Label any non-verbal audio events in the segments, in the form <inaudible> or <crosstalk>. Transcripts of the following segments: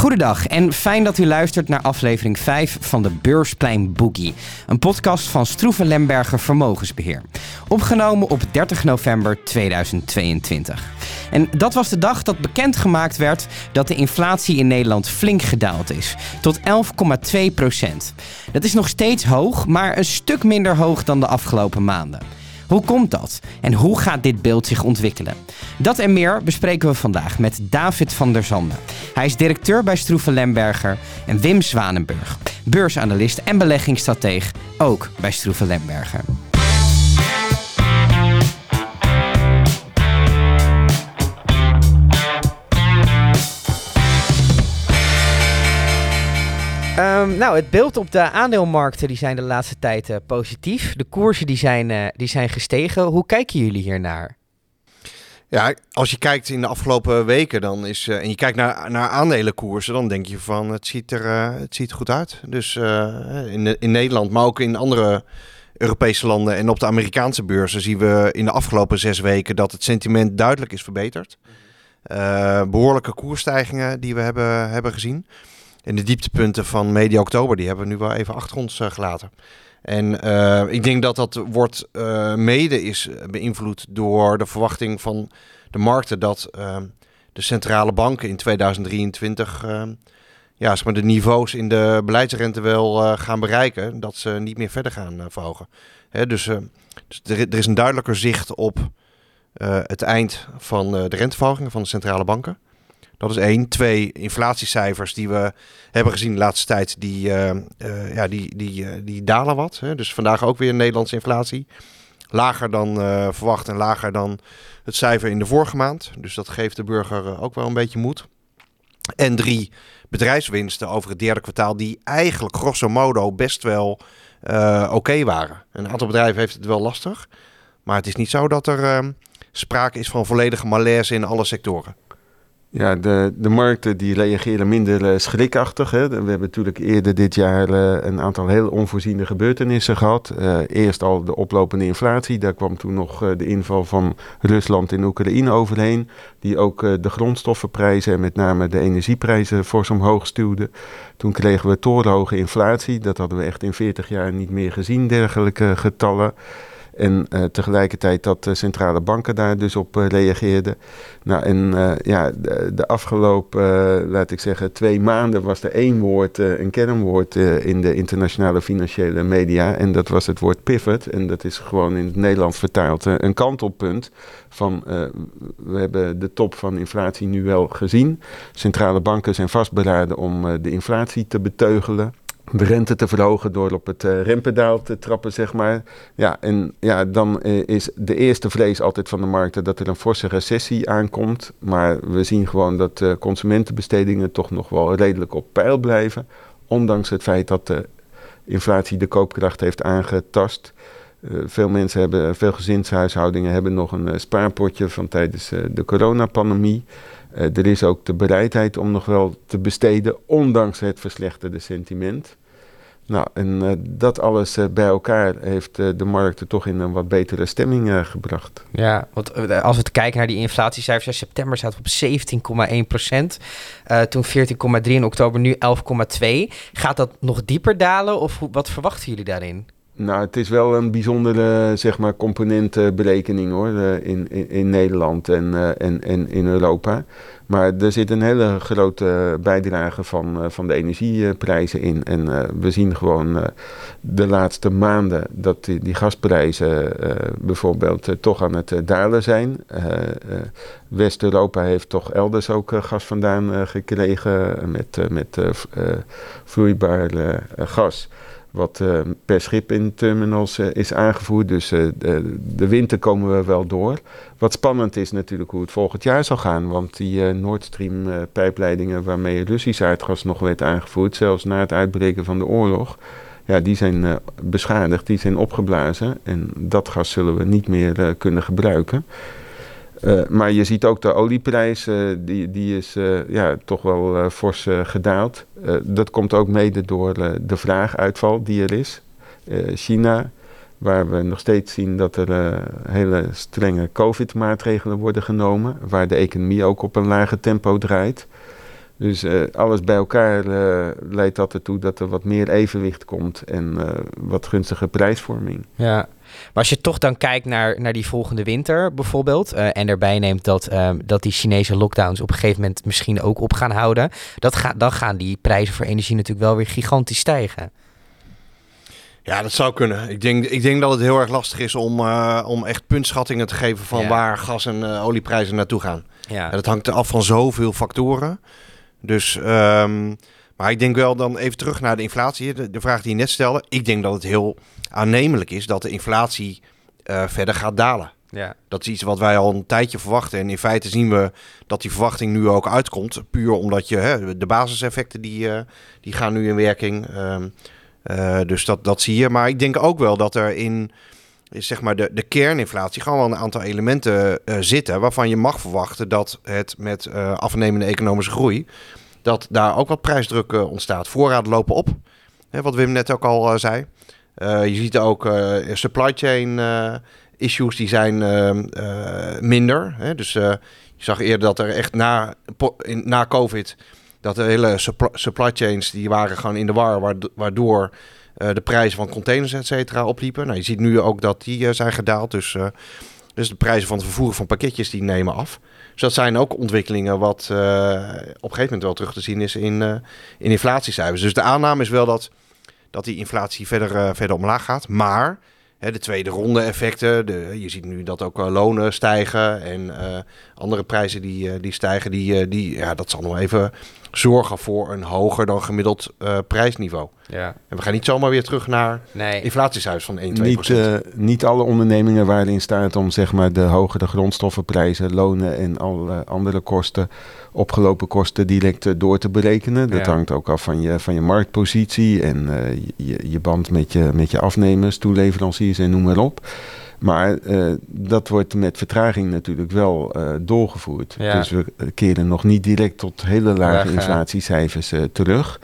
Goedendag en fijn dat u luistert naar aflevering 5 van de Beursplein Boogie. Een podcast van Stroeven Lemberger Vermogensbeheer. Opgenomen op 30 november 2022. En dat was de dag dat bekendgemaakt werd dat de inflatie in Nederland flink gedaald is. Tot 11,2 procent. Dat is nog steeds hoog, maar een stuk minder hoog dan de afgelopen maanden. Hoe komt dat? En hoe gaat dit beeld zich ontwikkelen? Dat en meer bespreken we vandaag met David van der Zanden. Hij is directeur bij Stroeven Lemberger en Wim Zwanenburg, beursanalist en beleggingsstrateeg, ook bij Stroeven Lemberger. Ehm, nou, het beeld op de aandeelmarkten die zijn de laatste tijd uh, positief. De koersen die zijn, uh, die zijn gestegen. Hoe kijken jullie hier naar? Ja, als je kijkt in de afgelopen weken dan is, uh, en je kijkt naar, naar aandelenkoersen, dan denk je van het ziet er, het ziet er goed uit. Dus in, in Nederland, maar ook in andere Europese landen en op de Amerikaanse beurzen zien we in de afgelopen zes weken dat het sentiment duidelijk is verbeterd. behoorlijke koersstijgingen die we hebben, hebben gezien. En de dieptepunten van medio oktober, die hebben we nu wel even achter ons uh, gelaten. En uh, ik denk dat dat wordt uh, mede is beïnvloed door de verwachting van de markten dat de centrale banken in 2023 ja, zeg de niveaus in de beleidsrente wel gaan bereiken, dat ze niet meer verder gaan verhogen. Hè, dus, dus er, er, is een duidelijker zicht op het eind van de renteverhogingen van de centrale banken. Dat is één. Twee, inflatiecijfers die we hebben gezien de laatste tijd, die, uh, uh, ja, die, die, uh, die dalen wat. Hè. Dus vandaag ook weer Nederlandse inflatie. Lager dan verwacht en lager dan het cijfer in de vorige maand. Dus dat geeft de burger ook wel een beetje moed. En drie, bedrijfswinsten over het derde kwartaal, die eigenlijk grosso modo best wel oké waren. Een aantal bedrijven heeft het wel lastig. Maar het is niet zo dat er sprake is van volledige malaise in alle sectoren. Ja, de, de markten die reageren minder uh, schrikachtig. Hè. We hebben natuurlijk eerder dit jaar uh, een aantal heel onvoorziene gebeurtenissen gehad. Uh, eerst al de oplopende inflatie. Daar kwam toen nog de inval van Rusland in Oekraïne overheen. Die ook de grondstoffenprijzen en met name de energieprijzen fors omhoog stuwde. Toen kregen we torenhoge inflatie. Dat hadden we echt in 40 jaar niet meer gezien, dergelijke getallen. En uh, tegelijkertijd dat de centrale banken daar dus op uh, reageerden. Nou, en uh, ja, de, de afgelopen, laat ik zeggen, twee maanden was er één woord, een kernwoord in de internationale financiële media. En dat was het woord pivot. En dat is gewoon in het Nederlands vertaald een kantelpunt. Van we hebben de top van inflatie nu wel gezien. Centrale banken zijn vastberaden om de inflatie te beteugelen de rente te verhogen door op het uh, rempedaal te trappen, zeg maar. Ja, en ja, dan uh, is de eerste vrees altijd van de markten dat er een forse recessie aankomt. Maar we zien gewoon dat uh, consumentenbestedingen toch nog wel redelijk op peil blijven. Ondanks het feit dat de inflatie de koopkracht heeft aangetast. veel mensen hebben, veel gezinshuishoudingen hebben nog een spaarpotje van tijdens de coronapandemie. Er is ook de bereidheid om nog wel te besteden, ondanks het verslechterde sentiment. Nou, en uh, dat alles uh, bij elkaar heeft de markten toch in een wat betere stemming gebracht. Ja, want als we kijken naar die inflatiecijfers, in september staat op 17,1 procent. toen 14,3 in oktober, nu 11,2. Gaat dat nog dieper dalen of wat verwachten jullie daarin? Nou, het is wel een bijzondere zeg maar, componentenberekening hoor, in, in, in Nederland en, en, en in Europa. Maar er zit een hele grote bijdrage van, eh, van de energieprijzen in. En we zien gewoon de laatste maanden dat die, die gasprijzen bijvoorbeeld toch aan het dalen zijn. West-Europa heeft toch elders ook gas vandaan gekregen met, met vloeibaar gas wat uh, per schip in terminals uh, is aangevoerd. Dus uh, de, de, winter komen we wel door. Wat spannend is natuurlijk hoe het volgend jaar zal gaan. Want die Nord Stream pijpleidingen waarmee Russisch aardgas nog werd aangevoerd, zelfs na het uitbreken van de oorlog, ja, die zijn beschadigd, die zijn opgeblazen. En dat gas zullen we niet meer kunnen gebruiken. Uh, maar je ziet ook de olieprijs, die, die is uh, ja, toch wel fors gedaald. dat komt ook mede door de vraaguitval die er is. China, waar we nog steeds zien dat er hele strenge COVID-maatregelen worden genomen, waar de economie ook op een lager tempo draait. Dus alles bij elkaar leidt dat ertoe dat er wat meer evenwicht komt en wat gunstige prijsvorming. Ja, maar als je toch dan kijkt naar, naar die volgende winter bijvoorbeeld, en erbij neemt dat, dat die Chinese lockdowns op een gegeven moment misschien ook op gaan houden, dat ga, dan gaan die prijzen voor energie natuurlijk wel weer gigantisch stijgen. Ja, dat zou kunnen. Ik denk, ik denk dat het heel erg lastig is om, om echt puntschattingen te geven van Ja. waar gas- en olieprijzen naartoe gaan. Ja, Ja, dat hangt af van zoveel factoren. Dus, ehm, maar ik denk wel dan even terug naar de inflatie. De, de vraag die je net stelde. Ik denk dat het heel aannemelijk is dat de inflatie eh, verder gaat dalen. ja. Dat is iets wat wij al een tijdje verwachten. En in feite zien we dat die verwachting nu ook uitkomt. Puur omdat je hè, de basiseffecten die, eh, die gaan nu in werking. Eh, dus dat, dat zie je. Maar ik denk ook wel dat er in zeg maar de, de kerninflatie gewoon wel een aantal elementen zitten. Waarvan je mag verwachten dat het met afnemende economische groei. dat daar ook wat prijsdruk ontstaat. Voorraden lopen op. Hè, wat Wim net ook al zei. Eh, je ziet ook eh, supply chain eh, issues die zijn ehm, eh, minder. Hè? Dus je zag eerder dat er echt na, na COVID... dat de hele supply, chains die waren gewoon in de war... waard- waardoor de prijzen van containers et cetera opliepen. Nou, je ziet nu ook dat die zijn gedaald. Dus, dus de prijzen van het vervoeren van pakketjes die nemen af. Dus dat zijn ook ontwikkelingen wat op een gegeven moment wel terug te zien is in, in inflatiecijfers. Dus de aanname is wel dat, dat die inflatie verder, eh, verder omlaag gaat. Maar de tweede ronde effecten, de, je ziet nu dat ook eh, lonen stijgen en eh, andere prijzen die, die stijgen. Die, die, ja, dat zal nog even zorgen voor een hoger dan gemiddeld prijsniveau. Ja. En we gaan niet zomaar weer terug naar Nee. inflatiecijfers van 1, 2 Niet, eh, niet alle ondernemingen waren in staat om zeg maar, de hogere grondstoffenprijzen, lonen en alle andere kosten, opgelopen kosten direct eh, door te berekenen. Dat Ja. hangt ook af van je, van je marktpositie en eh, je, je band met je, met je afnemers, toeleveranciers en noem maar op. Maar eh, dat wordt met vertraging natuurlijk wel eh, doorgevoerd. Ja. Dus we keren nog niet direct tot hele lage inflatiecijfers eh, terug.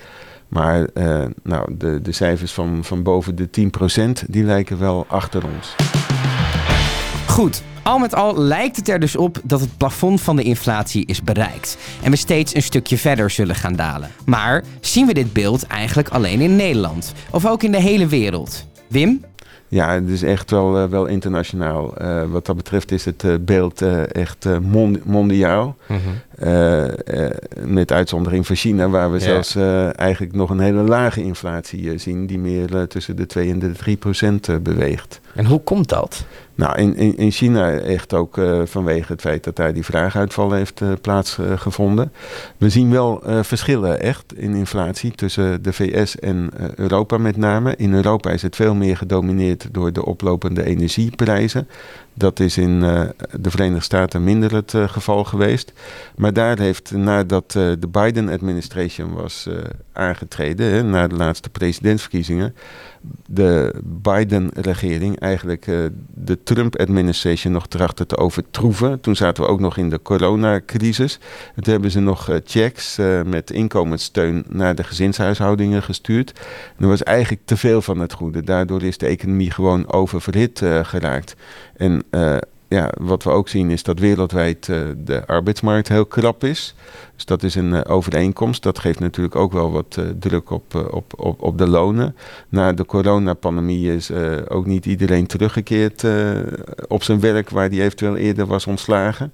Maar eh, nou, de, de cijfers van, van boven de 10% die lijken wel achter ons. Goed, al met al lijkt het er dus op dat het plafond van de inflatie is bereikt en we steeds een stukje verder zullen gaan dalen. Maar zien we dit beeld eigenlijk alleen in Nederland of ook in de hele wereld? Wim? Ja, het is echt wel, eh, wel internationaal. Eh, wat dat betreft is het beeld echt mon- mondiaal. Eh, eh, met uitzondering van China, waar we Ja. zelfs eh, eigenlijk nog een hele lage inflatie zien, die meer tussen de 2 en de 3 procent beweegt. En hoe komt dat? Nou, in, in, in China echt ook vanwege het feit dat daar die vraaguitval heeft plaatsgevonden. We zien wel verschillen echt in inflatie tussen de VS en Europa met name. In Europa is het veel meer gedomineerd door de oplopende energieprijzen. Dat is in eh, de Verenigde Staten minder het eh, geval geweest. Maar daar heeft nadat eh, de Biden-administration was aangetreden, na de laatste presidentsverkiezingen, de Biden-regering eigenlijk eh, de Trump-administration nog trachten te overtroeven. Toen zaten we ook nog in de coronacrisis. En toen hebben ze nog eh, checks eh, met inkomenssteun naar de gezinshuishoudingen gestuurd. En er was eigenlijk te veel van het goede. Daardoor is de economie gewoon oververhit geraakt. En ja, wat we ook zien is dat wereldwijd eh, de arbeidsmarkt heel krap is. Dus dat is een eh, overeenkomst. Dat geeft natuurlijk ook wel wat eh, druk op, op, op, op de lonen. Na de coronapandemie is ook niet iedereen teruggekeerd op zijn werk waar die eventueel eerder was ontslagen.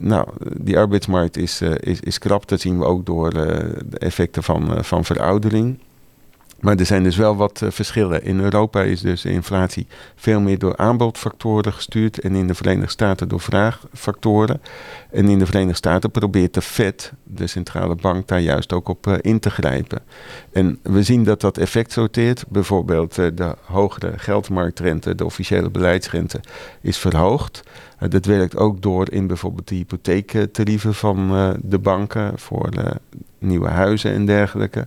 Nou, die arbeidsmarkt is, is, is krap. Dat zien we ook door de effecten van, van veroudering. Maar er zijn dus wel wat eh, verschillen. In Europa is dus de inflatie veel meer door aanbodfactoren gestuurd en in de Verenigde Staten door vraagfactoren. En in de Verenigde Staten probeert de Fed, de centrale bank, daar juist ook op eh, in te grijpen. En we zien dat dat effect sorteert. Bijvoorbeeld eh, de hogere geldmarktrente, de officiële beleidsrente, is verhoogd. Dat werkt ook door in bijvoorbeeld de hypotheektarieven van de banken voor nieuwe huizen en dergelijke.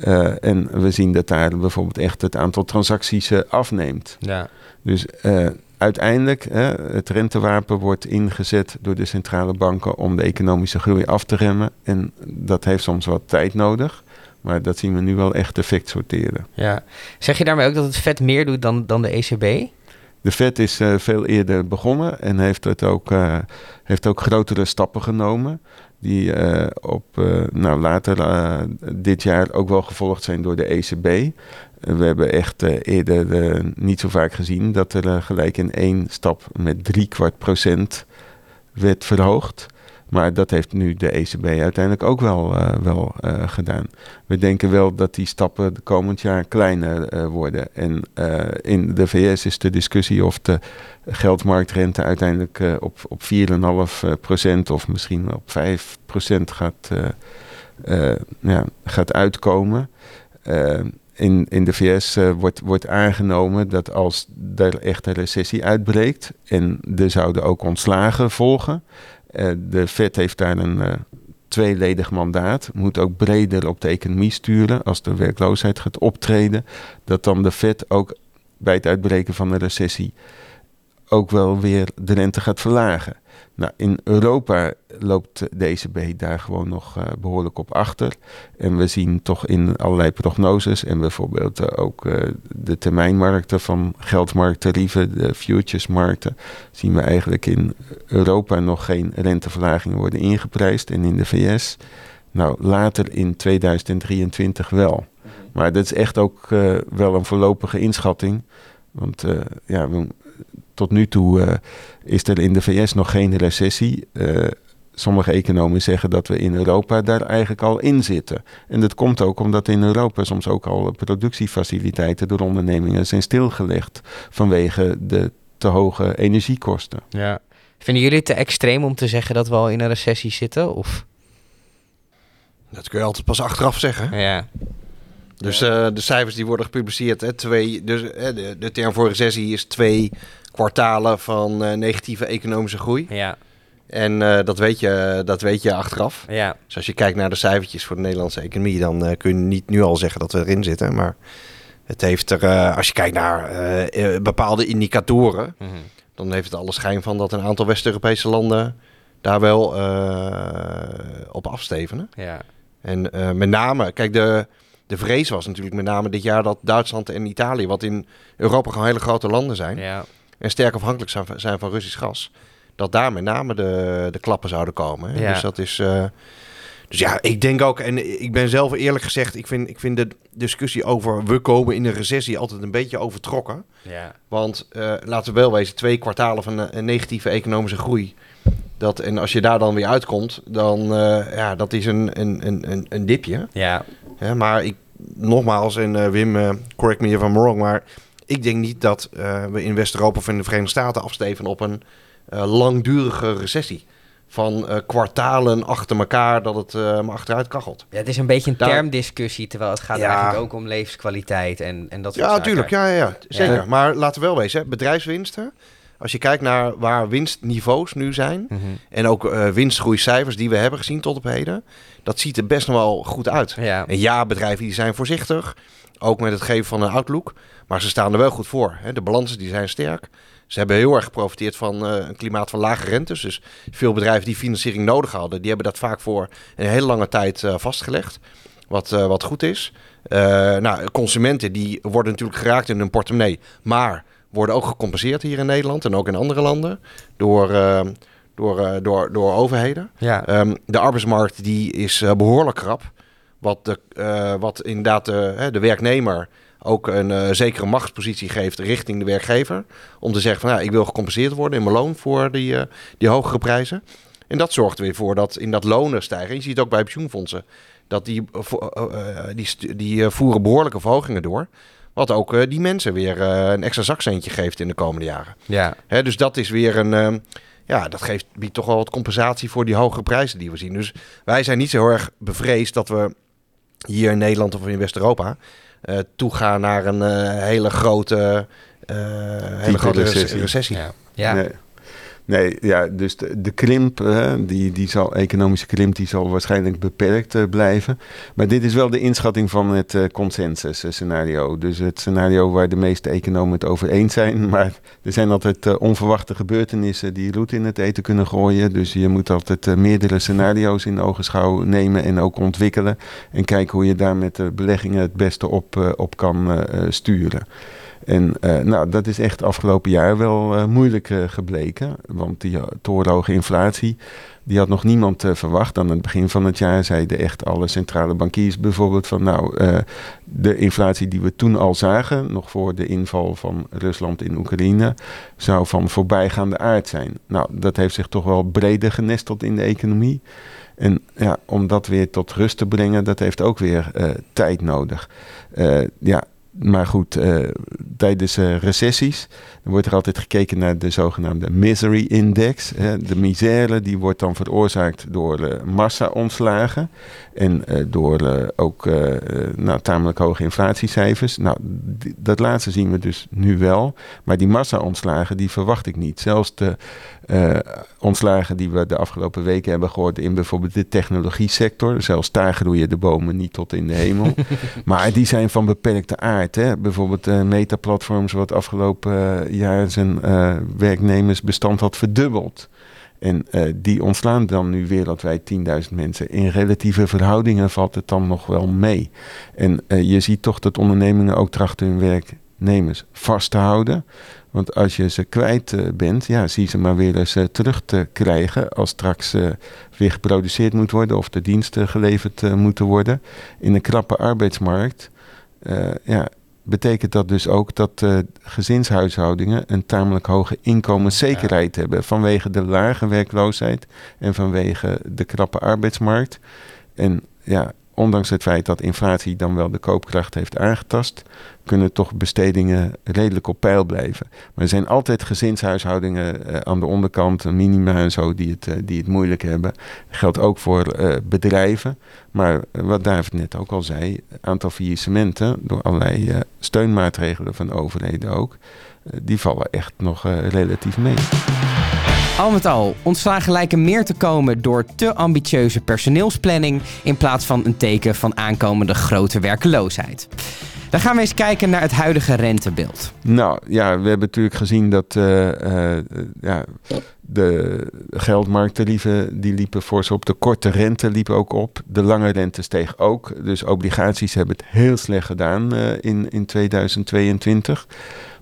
Eh, en we zien dat daar bijvoorbeeld echt het aantal transacties eh, afneemt. Ja. Dus eh, uiteindelijk, het rentewapen wordt ingezet door de centrale banken om de economische groei af te remmen. En dat heeft soms wat tijd nodig. Maar dat zien we nu wel echt effect sorteren. ja. Zeg je daarmee ook dat het vet meer doet dan, dan de ECB? De Fed is veel eerder begonnen en heeft, het ook, heeft ook grotere stappen genomen. Die op, nou, later dit jaar ook wel gevolgd zijn door de ECB. We hebben echt eerder niet zo vaak gezien dat er gelijk in één stap met drie kwart procent werd verhoogd. Maar dat heeft nu de ECB uiteindelijk ook wel, uh, wel uh, gedaan. We denken wel dat die stappen de komend jaar kleiner uh, worden. En in de VS is de discussie of de geldmarktrente uiteindelijk op, op 4,5% of misschien op 5% gaat, ja, gaat uitkomen in, in de VS wordt, wordt aangenomen dat als er echt een recessie uitbreekt en er zouden ook ontslagen volgen, de Fed heeft daar een uh, tweeledig mandaat, moet ook breder op de economie sturen als de werkloosheid gaat optreden, dat dan de Fed ook bij het uitbreken van de recessie ook wel weer de rente gaat verlagen. Nou, in Europa loopt de ECB daar gewoon nog uh, behoorlijk op achter. En we zien toch in allerlei prognoses en bijvoorbeeld uh, ook uh, de termijnmarkten van geldmarkttarieven, de futuresmarkten, zien we eigenlijk in Europa nog geen renteverlagingen worden ingeprijsd en in de VS. Nou, later in 2023 wel. Maar dat is echt ook wel een voorlopige inschatting. Want ja, we, tot nu toe uh, is er in de VS nog geen recessie. Uh, sommige economen zeggen dat we in Europa daar eigenlijk al in zitten. En dat komt ook omdat in Europa soms ook al productiefaciliteiten door ondernemingen zijn stilgelegd vanwege de te hoge energiekosten. Ja. Vinden jullie het te extreem om te zeggen dat we al in een recessie zitten? Of? Dat kun je altijd pas achteraf zeggen. Ja. Dus uh, de cijfers die worden gepubliceerd, hè, twee, dus, de, de term voor recessie is twee kwartalen van uh, negatieve economische groei. Ja. En uh, dat, weet je, dat weet je achteraf. Ja. Dus als je kijkt naar de cijfertjes voor de Nederlandse economie, dan uh, kun je niet nu al zeggen dat we erin zitten. Maar het heeft er, als je kijkt naar bepaalde indicatoren, mm -hmm. dan heeft het alle schijn van dat een aantal West-Europese landen daar wel op afstevenen. Ja. En met name, kijk, de, de vrees was natuurlijk met name dit jaar dat Duitsland en Italië, wat in Europa gewoon hele grote landen zijn, ja. En sterk afhankelijk zijn, zijn van Russisch gas, dat daar met name de, de klappen zouden komen. Ja. Dus dat is. Uh, dus ja, ik denk ook, en ik ben zelf eerlijk gezegd, ik vind, ik vind de discussie over we komen in een recessie altijd een beetje overtrokken. Ja. Want uh, laten we wel wezen, twee kwartalen van een, een negatieve economische groei. Dat, en als je daar dan weer uitkomt, dan uh, ja, dat is een, een, een, een dipje. Ja. Ja, maar ik, nogmaals, en uh, Wim, correct me if I'm wrong, maar ik denk niet dat uh, we in West-Europa of in de Verenigde Staten afsteven op een langdurige recessie. Van kwartalen achter elkaar dat het maar achteruit kachelt. Ja, het is een beetje een termdiscussie, terwijl het gaat ja. eigenlijk ook om levenskwaliteit en, en dat soort ja, Tuurlijk, ja, ja, ja, zeker. Ja. Maar laten we wel wezen, hè, bedrijfswinsten. Als je kijkt naar waar winstniveaus nu zijn mm -hmm. en ook uh, winstgroeicijfers die we hebben gezien tot op heden, dat ziet er best nog wel goed uit. Ja. En ja, bedrijven die zijn voorzichtig, ook met het geven van een outlook, maar ze staan er wel goed voor. Hè. De balansen die zijn sterk. Ze hebben heel erg geprofiteerd van uh, een klimaat van lage rentes. Dus veel bedrijven die financiering nodig hadden, die hebben dat vaak voor een hele lange tijd uh, vastgelegd. Wat, uh, wat goed is. nou, consumenten die worden natuurlijk geraakt in hun portemonnee, maar worden ook gecompenseerd hier in Nederland en ook in andere landen door, door, door, door overheden. Ja. Um, de arbeidsmarkt die is uh, behoorlijk krap. Wat, de, wat inderdaad de, de werknemer ook een zekere machtspositie geeft richting de werkgever. Om te zeggen van ja, ik wil gecompenseerd worden in mijn loon voor die, die hogere prijzen. En dat zorgt weer voor dat in dat lonen stijgen. Je ziet ook bij pensioenfondsen dat die, die, die voeren behoorlijke verhogingen door. Wat ook die mensen weer een extra zakcentje geeft in de komende jaren. Ja. Hè, dus dat is weer een. Uh, ja, dat geeft, biedt toch wel wat compensatie voor die hogere prijzen die we zien. Dus wij zijn niet zo heel erg bevreesd dat we hier in Nederland of in West-Europa toegaan naar een hele grote, hele grote recessie. recessie. Ja. ja. Nee. Nee, ja, dus de, de krimp, hè, die, die zal, economische krimp, die zal waarschijnlijk beperkt uh, blijven. Maar dit is wel de inschatting van het uh, consensus scenario. Dus het scenario waar de meeste economen het over eens zijn. <laughs> Maar er zijn altijd uh, onverwachte gebeurtenissen die roet in het eten kunnen gooien. Dus je moet altijd meerdere scenario's in ogenschouw nemen en ook ontwikkelen. En kijken hoe je daar met de beleggingen het beste op, op kan sturen. En nou, dat is echt afgelopen jaar wel moeilijk gebleken. Want die torenhoge inflatie die had nog niemand verwacht. Aan het begin van het jaar zeiden echt alle centrale bankiers bijvoorbeeld van nou, de inflatie die we toen al zagen, nog voor de inval van Rusland in Oekraïne, zou van voorbijgaande aard zijn. Nou, dat heeft zich toch wel breder genesteld in de economie. En ja, om dat weer tot rust te brengen, dat heeft ook weer tijd nodig. ja, maar goed, tijdens recessies dan wordt er altijd gekeken naar de zogenaamde misery index. De misère die wordt dan veroorzaakt door uh, massa-ontslagen en uh, door uh, ook nou, tamelijk hoge inflatiecijfers. Nou, dat laatste zien we dus nu wel. Maar die massa-ontslagen die verwacht ik niet. Zelfs de ontslagen die we de afgelopen weken hebben gehoord in bijvoorbeeld de technologie sector. Zelfs daar groeien de bomen niet tot in de hemel. <laughs> maar die zijn van beperkte aard. Bijvoorbeeld Meta-platforms wat afgelopen jaar zijn uh, werknemersbestand had verdubbeld. En uh, die ontslaan dan nu wereldwijd 10.000 mensen. In relatieve verhoudingen valt het dan nog wel mee. En uh, je ziet toch dat ondernemingen ook trachten hun werknemers vast te houden. Want als je ze kwijt bent, ja, zie ze maar weer eens terug te krijgen. Als straks weer geproduceerd moet worden of de diensten geleverd moeten worden. In een krappe arbeidsmarkt. Ja, betekent dat dus ook dat uh, gezinshuishoudingen een tamelijk hoge inkomenszekerheid hebben vanwege de lage werkloosheid en vanwege de krappe arbeidsmarkt. En ja, ondanks het feit dat inflatie dan wel de koopkracht heeft aangetast, kunnen toch bestedingen redelijk op peil blijven. Maar er zijn altijd gezinshuishoudingen uh, aan de onderkant, minima en zo, die het, uh, die het moeilijk hebben. Dat geldt ook voor uh, bedrijven. Maar wat David net ook al zei, aantal faillissementen door allerlei steunmaatregelen van overheden ook, die vallen echt nog relatief mee. Al met al, ontslagen lijken meer te komen door te ambitieuze personeelsplanning in plaats van een teken van aankomende grote werkeloosheid. Dan gaan we eens kijken naar het huidige rentebeeld. Nou ja, we hebben natuurlijk gezien dat uh, uh, ja, de geldmarkttarieven die liepen fors op. De korte rente liep ook op. De lange rente steeg ook. Dus obligaties hebben het heel slecht gedaan uh, in, in 2022.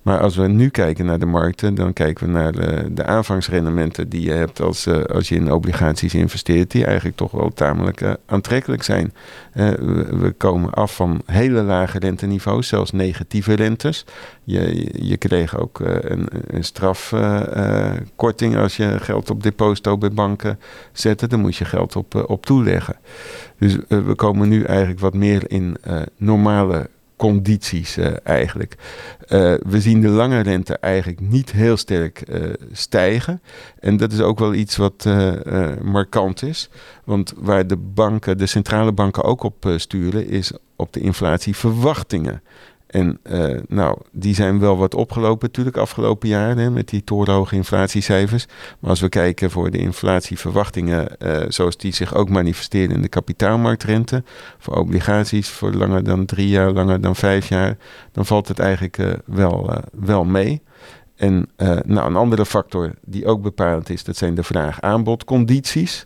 Maar als we nu kijken naar de markten, dan kijken we naar de, de aanvangsrendementen die je hebt als, uh, als je in obligaties investeert, die eigenlijk toch wel tamelijk uh, aantrekkelijk zijn. Uh, we, komen af van hele lage renteniveaus, zelfs negatieve rentes. Je, je kreeg ook een, een strafkorting als je geld op deposito bij banken zette. Dan moet je geld op, op toeleggen. Dus we komen nu eigenlijk wat meer in normale condities uh, eigenlijk. Uh, we zien de lange rente eigenlijk niet heel sterk uh, stijgen. En dat is ook wel iets wat markant is. Want waar de banken, de centrale banken ook op sturen, is op de inflatieverwachtingen. En uh, nou, die zijn wel wat opgelopen natuurlijk afgelopen jaar hè, met die torenhoge inflatiecijfers. Maar als we kijken voor de inflatieverwachtingen uh, zoals die zich ook manifesteren in de kapitaalmarktrente, voor obligaties voor langer dan drie jaar, langer dan vijf jaar, dan valt het eigenlijk uh, wel, wel mee. En nou, een andere factor die ook bepalend is, dat zijn de vraag-aanbodcondities.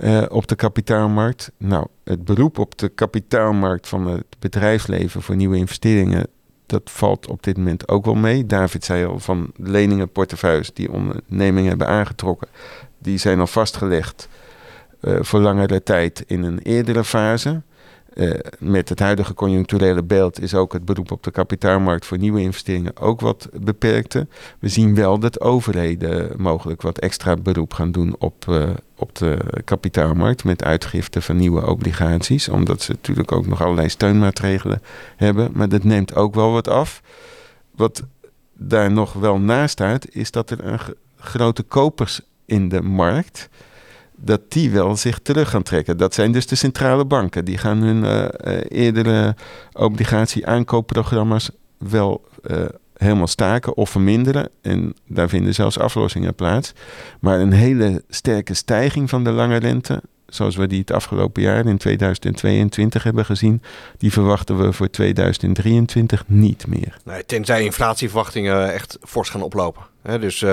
Uh, op de kapitaalmarkt. Nou, het beroep op de kapitaalmarkt van het bedrijfsleven voor nieuwe investeringen, dat valt op dit moment ook wel mee. David zei al van leningenportefeuilles die ondernemingen hebben aangetrokken, die zijn al vastgelegd uh, voor langere tijd in een eerdere fase. Uh, met het huidige conjuncturele beeld is ook het beroep op de kapitaalmarkt voor nieuwe investeringen ook wat beperkter. We zien wel dat overheden mogelijk wat extra beroep gaan doen op, uh, op de kapitaalmarkt met uitgifte van nieuwe obligaties, omdat ze natuurlijk ook nog allerlei steunmaatregelen hebben. Maar dat neemt ook wel wat af. Wat daar nog wel naast staat, is dat er een grote kopers in de markt dat die wel zich terug gaan trekken. Dat zijn dus de centrale banken. Die gaan hun uh, eerdere obligatie-aankoopprogramma's wel uh, helemaal staken of verminderen. En daar vinden zelfs aflossingen plaats. Maar een hele sterke stijging van de lange rente, zoals we die het afgelopen jaar in 2022 hebben gezien, die verwachten we voor 2023 niet meer. Nee, tenzij inflatieverwachtingen echt fors gaan oplopen. Dus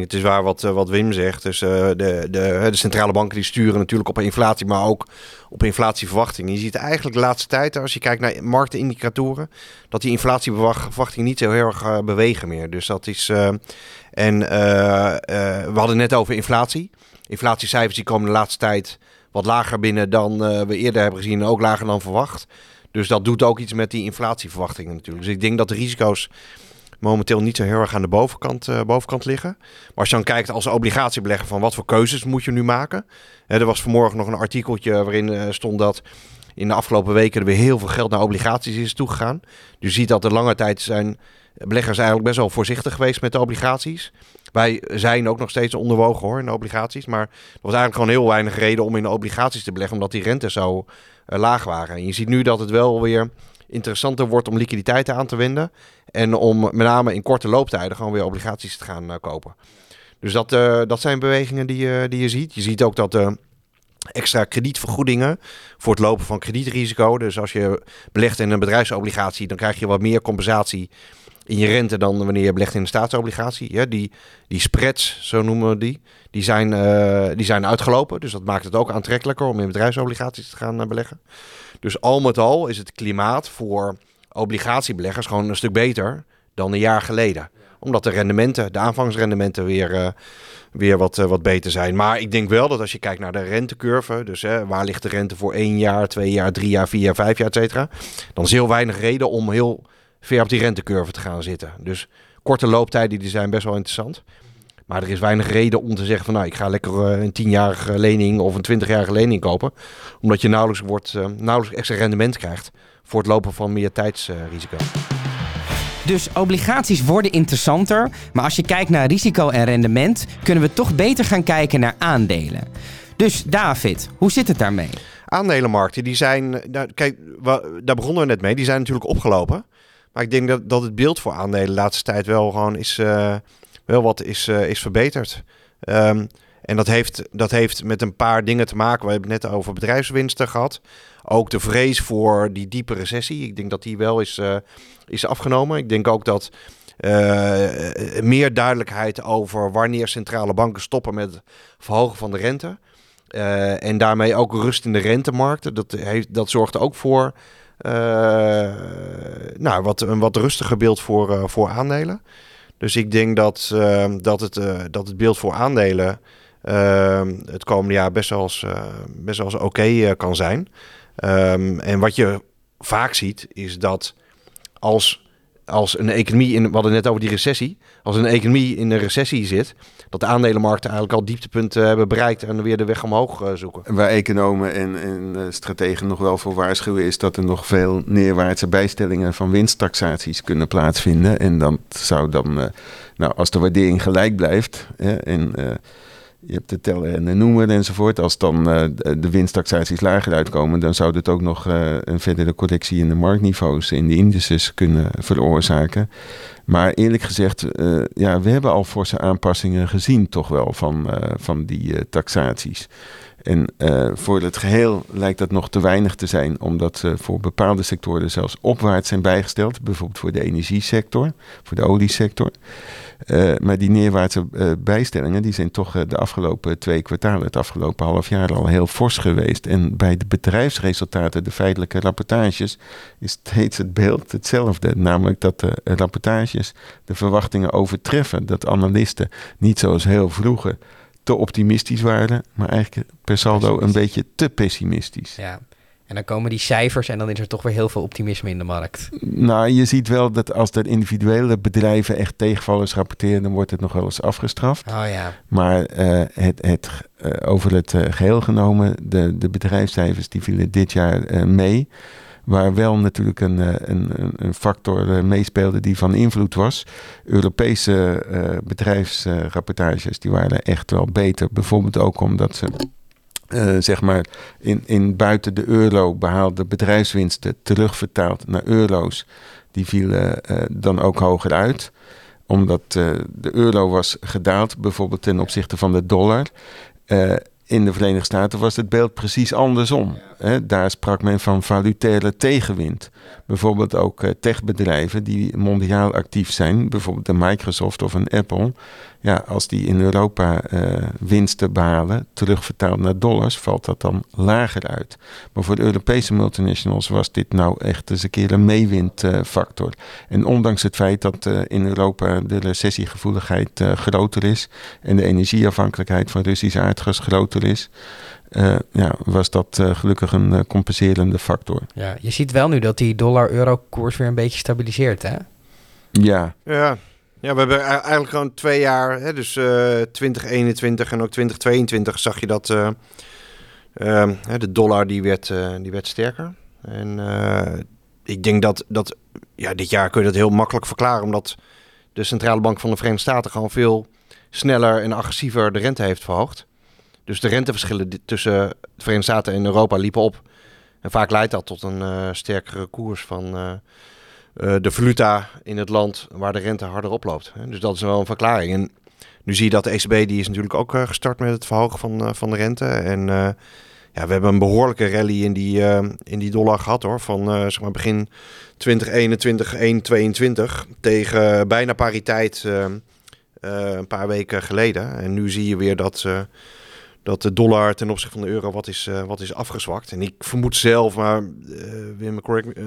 het is waar wat, wat Wim zegt. Dus de, de, de centrale banken die sturen natuurlijk op inflatie, maar ook op inflatieverwachtingen. Je ziet eigenlijk de laatste tijd, als je kijkt naar marktindicatoren, dat die inflatieverwachtingen niet zo heel erg bewegen meer. Dus dat is. en we hadden net over inflatie. Inflatiecijfers die komen de laatste tijd wat lager binnen dan we eerder hebben gezien en ook lager dan verwacht. Dus dat doet ook iets met die inflatieverwachtingen natuurlijk. Dus ik denk dat de risico's momenteel niet zo heel erg aan de bovenkant, uh, bovenkant liggen. Maar als je dan kijkt als obligatiebelegger van wat voor keuzes moet je nu maken. Hè, er was vanmorgen nog een artikeltje waarin uh, stond dat in de afgelopen weken er weer heel veel geld naar obligaties is toegegaan. Dus je ziet dat de lange tijd zijn beleggers eigenlijk best wel voorzichtig geweest met de obligaties. Wij zijn ook nog steeds onderwogen hoor in de obligaties. Maar er was eigenlijk gewoon heel weinig reden om in de obligaties te beleggen. Omdat die rente zo uh, laag waren. En je ziet nu dat het wel weer interessanter wordt om liquiditeiten aan te wenden. En om met name in korte looptijden gewoon weer obligaties te gaan uh, kopen. Dus dat, uh, dat zijn bewegingen die, uh, die je ziet. Je ziet ook dat extra kredietvergoedingen voor het lopen van kredietrisico. Dus als je belegt in een bedrijfsobligatie, dan krijg je wat meer compensatie in je rente dan wanneer je belegt in een staatsobligatie. Ja, die, die spreads, zo noemen we die, die zijn, die zijn uitgelopen. Dus dat maakt het ook aantrekkelijker om in bedrijfsobligaties te gaan beleggen. Dus al met al is het klimaat voor obligatiebeleggers gewoon een stuk beter dan een jaar geleden. Omdat de rendementen, de aanvangsrendementen weer, uh, weer wat, wat beter zijn. Maar ik denk wel dat als je kijkt naar de rentecurve, dus waar ligt de rente voor één jaar, twee jaar, drie jaar, vier jaar, vijf jaar, et cetera. Dan is heel weinig reden om heel ver op die rentecurve te gaan zitten. Dus korte looptijden die zijn best wel interessant. Maar er is weinig reden om te zeggen van nou, ik ga lekker uh, een tienjarige lening of een twintigjarige lening kopen. Omdat je nauwelijks, wordt, uh, nauwelijks extra rendement krijgt voor het lopen van meer tijdsrisico. Dus obligaties worden interessanter. Maar als je kijkt naar risico en rendement, kunnen we toch beter gaan kijken naar aandelen. Dus David, hoe zit het daarmee? Aandelenmarkten, die zijn, nou, kijk, daar begonnen we net mee, die zijn natuurlijk opgelopen. Maar ik denk dat, dat het beeld voor aandelen de laatste tijd wel gewoon is, uh, wel wat is, uh, is verbeterd. Um, en dat heeft, dat heeft met een paar dingen te maken. We hebben het net over bedrijfswinsten gehad. Ook de vrees voor die diepe recessie. Ik denk dat die wel is, uh, is afgenomen. Ik denk ook dat meer duidelijkheid over wanneer centrale banken stoppen met het verhogen van de rente. en daarmee ook rust in de rentemarkten. Dat, heeft, dat zorgt ook voor nou, wat, een wat rustiger beeld voor, voor aandelen. Dus ik denk dat, uh, dat, het, dat het beeld voor aandelen het komende jaar best wel eens, best wel eens oké kan zijn. Um, en wat je vaak ziet is dat als als een economie in, we hadden net over die recessie, als een economie in een recessie zit, dat de aandelenmarkten eigenlijk al dieptepunten hebben bereikt en weer de weg omhoog uh, zoeken. Waar economen en, en uh, strategen nog wel voor waarschuwen is dat er nog veel neerwaartse bijstellingen van winsttaxaties kunnen plaatsvinden. En dan zou dan, nou als de waardering gelijk blijft hè, je hebt de tellen en de noemer enzovoort. Als dan uh, de winsttaxaties lager uitkomen, dan zou dit ook nog uh, een verdere correctie in de marktniveaus, in de indices kunnen veroorzaken. Maar eerlijk gezegd, uh, ja, we hebben al forse aanpassingen gezien, toch wel, van, van die taxaties. En voor het geheel lijkt dat nog te weinig te zijn, omdat ze voor bepaalde sectoren zelfs opwaarts zijn bijgesteld. Bijvoorbeeld voor de energiesector, voor de oliesector. Uh, maar die neerwaartse uh, bijstellingen die zijn toch de afgelopen twee kwartalen, het afgelopen half jaar al heel fors geweest. En bij de bedrijfsresultaten, de feitelijke rapportages, is steeds het beeld hetzelfde. Namelijk dat de rapportages de verwachtingen overtreffen. Dat analisten niet zoals heel vroeger te optimistisch waren, maar eigenlijk per saldo een beetje te pessimistisch. Ja. En dan komen die cijfers en dan is er toch weer heel veel optimisme in de markt. Nou, je ziet wel dat als de individuele bedrijven echt tegenvallers rapporteren, dan wordt het nog wel eens afgestraft. Oh ja. Maar uh, het, het, uh, over het uh, geheel genomen, de, de bedrijfscijfers die vielen dit jaar mee. Waar wel natuurlijk een, een, een factor meespeelde die van invloed was. Europese bedrijfsrapportages die waren echt wel beter. Bijvoorbeeld ook omdat ze uh, zeg maar in, in buiten de euro behaalde bedrijfswinsten terugvertaald naar euro's. Die vielen uh, dan ook hoger uit omdat uh, de euro was gedaald, bijvoorbeeld ten opzichte van de dollar. In de Verenigde Staten was het beeld precies andersom. Daar sprak men van valutaire tegenwind. Bijvoorbeeld ook techbedrijven die mondiaal actief zijn, bijvoorbeeld een Microsoft of een Apple, ja, als die in Europa winsten behalen, terugvertaald naar dollars, valt dat dan lager uit. Maar voor de Europese multinationals was dit nou echt eens een keer een meewindfactor. en ondanks het feit dat in Europa de recessiegevoeligheid groter is en de energieafhankelijkheid van Russisch aardgas groter is, uh, ja, was dat uh, gelukkig een uh, compenserende factor. Ja, je ziet wel nu dat die dollar-euro-koers weer een beetje stabiliseert, hè? Ja. Ja, ja we hebben eigenlijk gewoon twee jaar, hè, dus 2021 en ook 2022 zag je dat ehm, de dollar die werd, die werd sterker. En ik denk dat, dat ja, dit jaar kun je dat heel makkelijk verklaren, omdat de Centrale Bank van de Verenigde Staten gewoon veel sneller en agressiever de rente heeft verhoogd. Dus de renteverschillen tussen de Verenigde Staten en Europa liepen op. En vaak leidt dat tot een sterkere koers van de valuta in het land waar de rente harder oploopt. Dus dat is wel een verklaring. En nu zie je dat de ECB die is natuurlijk ook gestart met het verhogen van, van de rente. En ja, we hebben een behoorlijke rally in die, in die dollar gehad hoor. Van zeg maar begin 2021, 2022 tegen bijna pariteit een paar weken geleden. En nu zie je weer dat dat de dollar ten opzichte van de euro wat is, uh, wat is afgezwakt. En ik vermoed zelf, maar uh, Wim, correct, uh,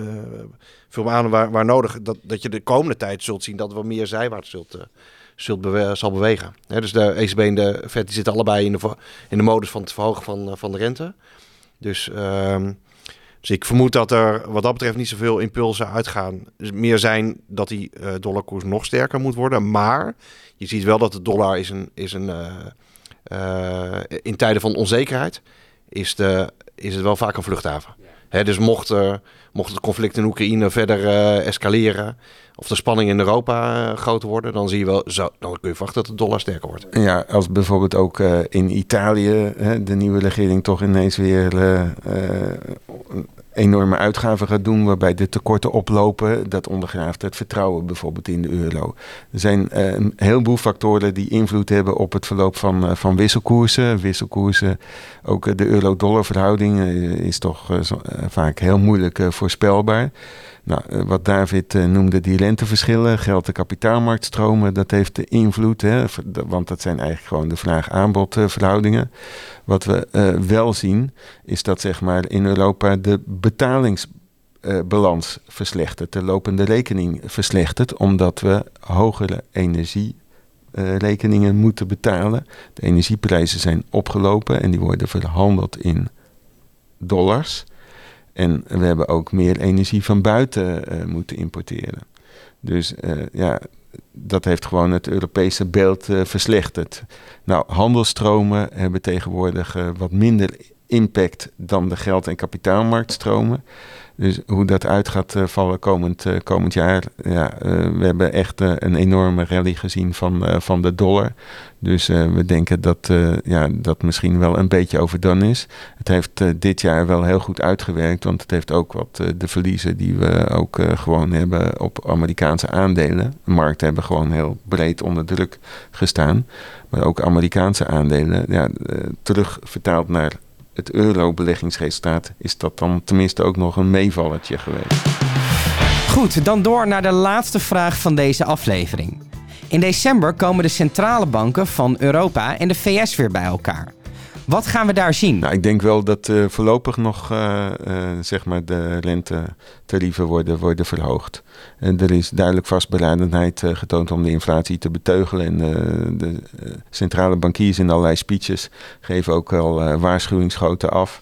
vul me aan waar, waar nodig, dat, dat je de komende tijd zult zien dat we meer zijwaarts zult, zult zal bewegen. Dus de ECB en de Fed die zitten allebei in de, in de modus van het verhogen van, van de rente. Dus, uh, dus ik vermoed dat er wat dat betreft niet zoveel impulsen uitgaan. Dus meer zijn dat die dollarkoers nog sterker moet worden. Maar je ziet wel dat de dollar is een... Is een in tijden van onzekerheid is, de, is het wel vaak een vluchthaven. Hè, dus mocht, uh, mocht het conflict in Oekraïne verder uh, escaleren, of de spanning in Europa uh, groter worden, dan zie je wel, zo, dan kun je verwachten dat de dollar sterker wordt. Ja, als bijvoorbeeld ook in Italië de nieuwe regering toch ineens weer enorme uitgaven gaat doen, waarbij de tekorten oplopen. Dat ondergraaft het vertrouwen bijvoorbeeld in de euro. Er zijn een heleboel factoren die invloed hebben op het verloop van, van wisselkoersen. Wisselkoersen, ook de euro-dollar verhouding is toch vaak heel moeilijk voorspelbaar. Nou, eh, wat David uh, noemde, die renteverschillen, geld- en kapitaalmarktstromen, dat heeft de invloed, hè, want dat zijn eigenlijk gewoon de vraag-aanbod verhoudingen. Wat we uh, wel zien, is dat zeg maar in Europa de betalingsbalans verslechtert, de lopende rekening verslechtert, omdat we hogere energierekeningen moeten betalen. De energieprijzen zijn opgelopen en die worden verhandeld in dollars. En we hebben ook meer energie van buiten uh, moeten importeren. Dus uh, ja, dat heeft gewoon het Europese beeld uh, verslechterd. Nou, handelstromen hebben tegenwoordig wat minder impact dan de geld- en kapitaalmarktstromen. Dus hoe dat uit gaat uh, vallen komend, uh, komend jaar. Ja, uh, we hebben echt een enorme rally gezien van, van de dollar. Dus we denken dat ja, dat misschien wel een beetje overdone is. Het heeft dit jaar wel heel goed uitgewerkt. Want het heeft ook wat de verliezen die we ook gewoon hebben op Amerikaanse aandelen. De markten hebben gewoon heel breed onder druk gestaan. Maar ook Amerikaanse aandelen ja, terug vertaald naar het euro-beleggingsresultaat is dat dan tenminste ook nog een meevallertje geweest. Goed, dan door naar de laatste vraag van deze aflevering. In december komen de centrale banken van Europa en de VS weer bij elkaar. Wat gaan we daar zien? Nou, ik denk wel dat uh, voorlopig nog uh, uh, zeg maar de rentetarieven worden, worden verhoogd. En er is duidelijk vastberadenheid getoond om de inflatie te beteugelen. En de centrale bankiers in allerlei speeches geven ook al waarschuwingsschoten af.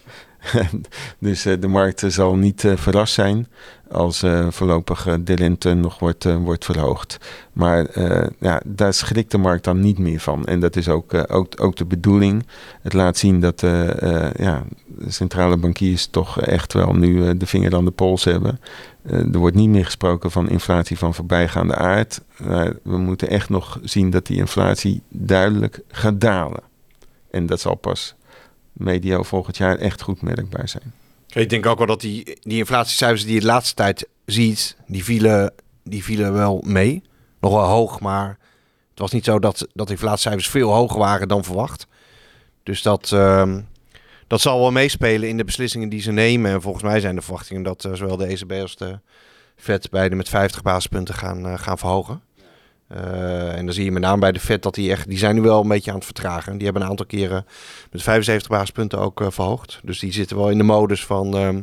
<laughs> dus de markt zal niet verrast zijn als voorlopig de rente nog wordt, wordt verhoogd. Maar ja, daar schrikt de markt dan niet meer van. En dat is ook, ook, ook de bedoeling. Het laat zien dat ja, de centrale bankiers toch echt wel nu de vinger aan de pols hebben. er wordt niet meer gesproken van inflatie van voorbijgaande aard. we moeten echt nog zien dat die inflatie duidelijk gaat dalen. En dat zal pas medio volgend jaar echt goed merkbaar zijn. Ik denk ook wel dat die, die inflatiecijfers die je de laatste tijd ziet, die vielen, die vielen wel mee. Nog wel hoog, maar het was niet zo dat, dat inflatiecijfers veel hoger waren dan verwacht. Dus dat, uh, dat zal wel meespelen in de beslissingen die ze nemen. En volgens mij zijn de verwachtingen dat uh, zowel de ECB als de Fed beide met 50 basispunten gaan, uh, gaan verhogen. En dan zie je met name bij de Fed dat die echt, die zijn nu wel een beetje aan het vertragen. Die hebben een aantal keren met 75 basispunten ook verhoogd. Dus die zitten wel in de modus van ehm,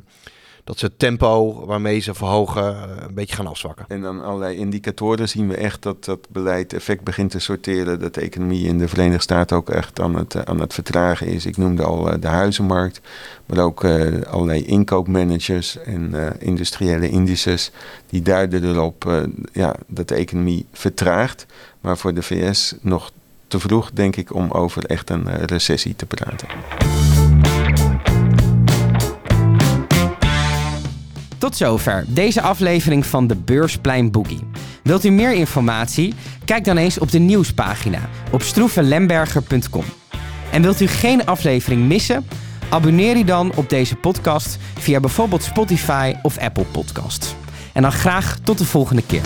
dat ze het tempo waarmee ze verhogen eh, een beetje gaan afzwakken. En dan allerlei indicatoren zien we echt dat dat beleid effect begint te sorteren. Dat de economie in de Verenigde Staten ook echt aan het, eh, aan het vertragen is. Ik noemde al eh, de huizenmarkt, maar ook allerlei inkoopmanagers en industriële indices. Die duiden erop ja, dat de economie vertraagt. Maar voor de VS nog te vroeg, denk ik, om over echt een recessie te praten. Tot zover deze aflevering van de Beursplein Boogie. Wilt u meer informatie? Kijk dan eens op de nieuwspagina op stroevenlemberger.com. En wilt u geen aflevering missen? Abonneer u dan op deze podcast via bijvoorbeeld Spotify of Apple Podcasts. En dan graag tot de volgende keer.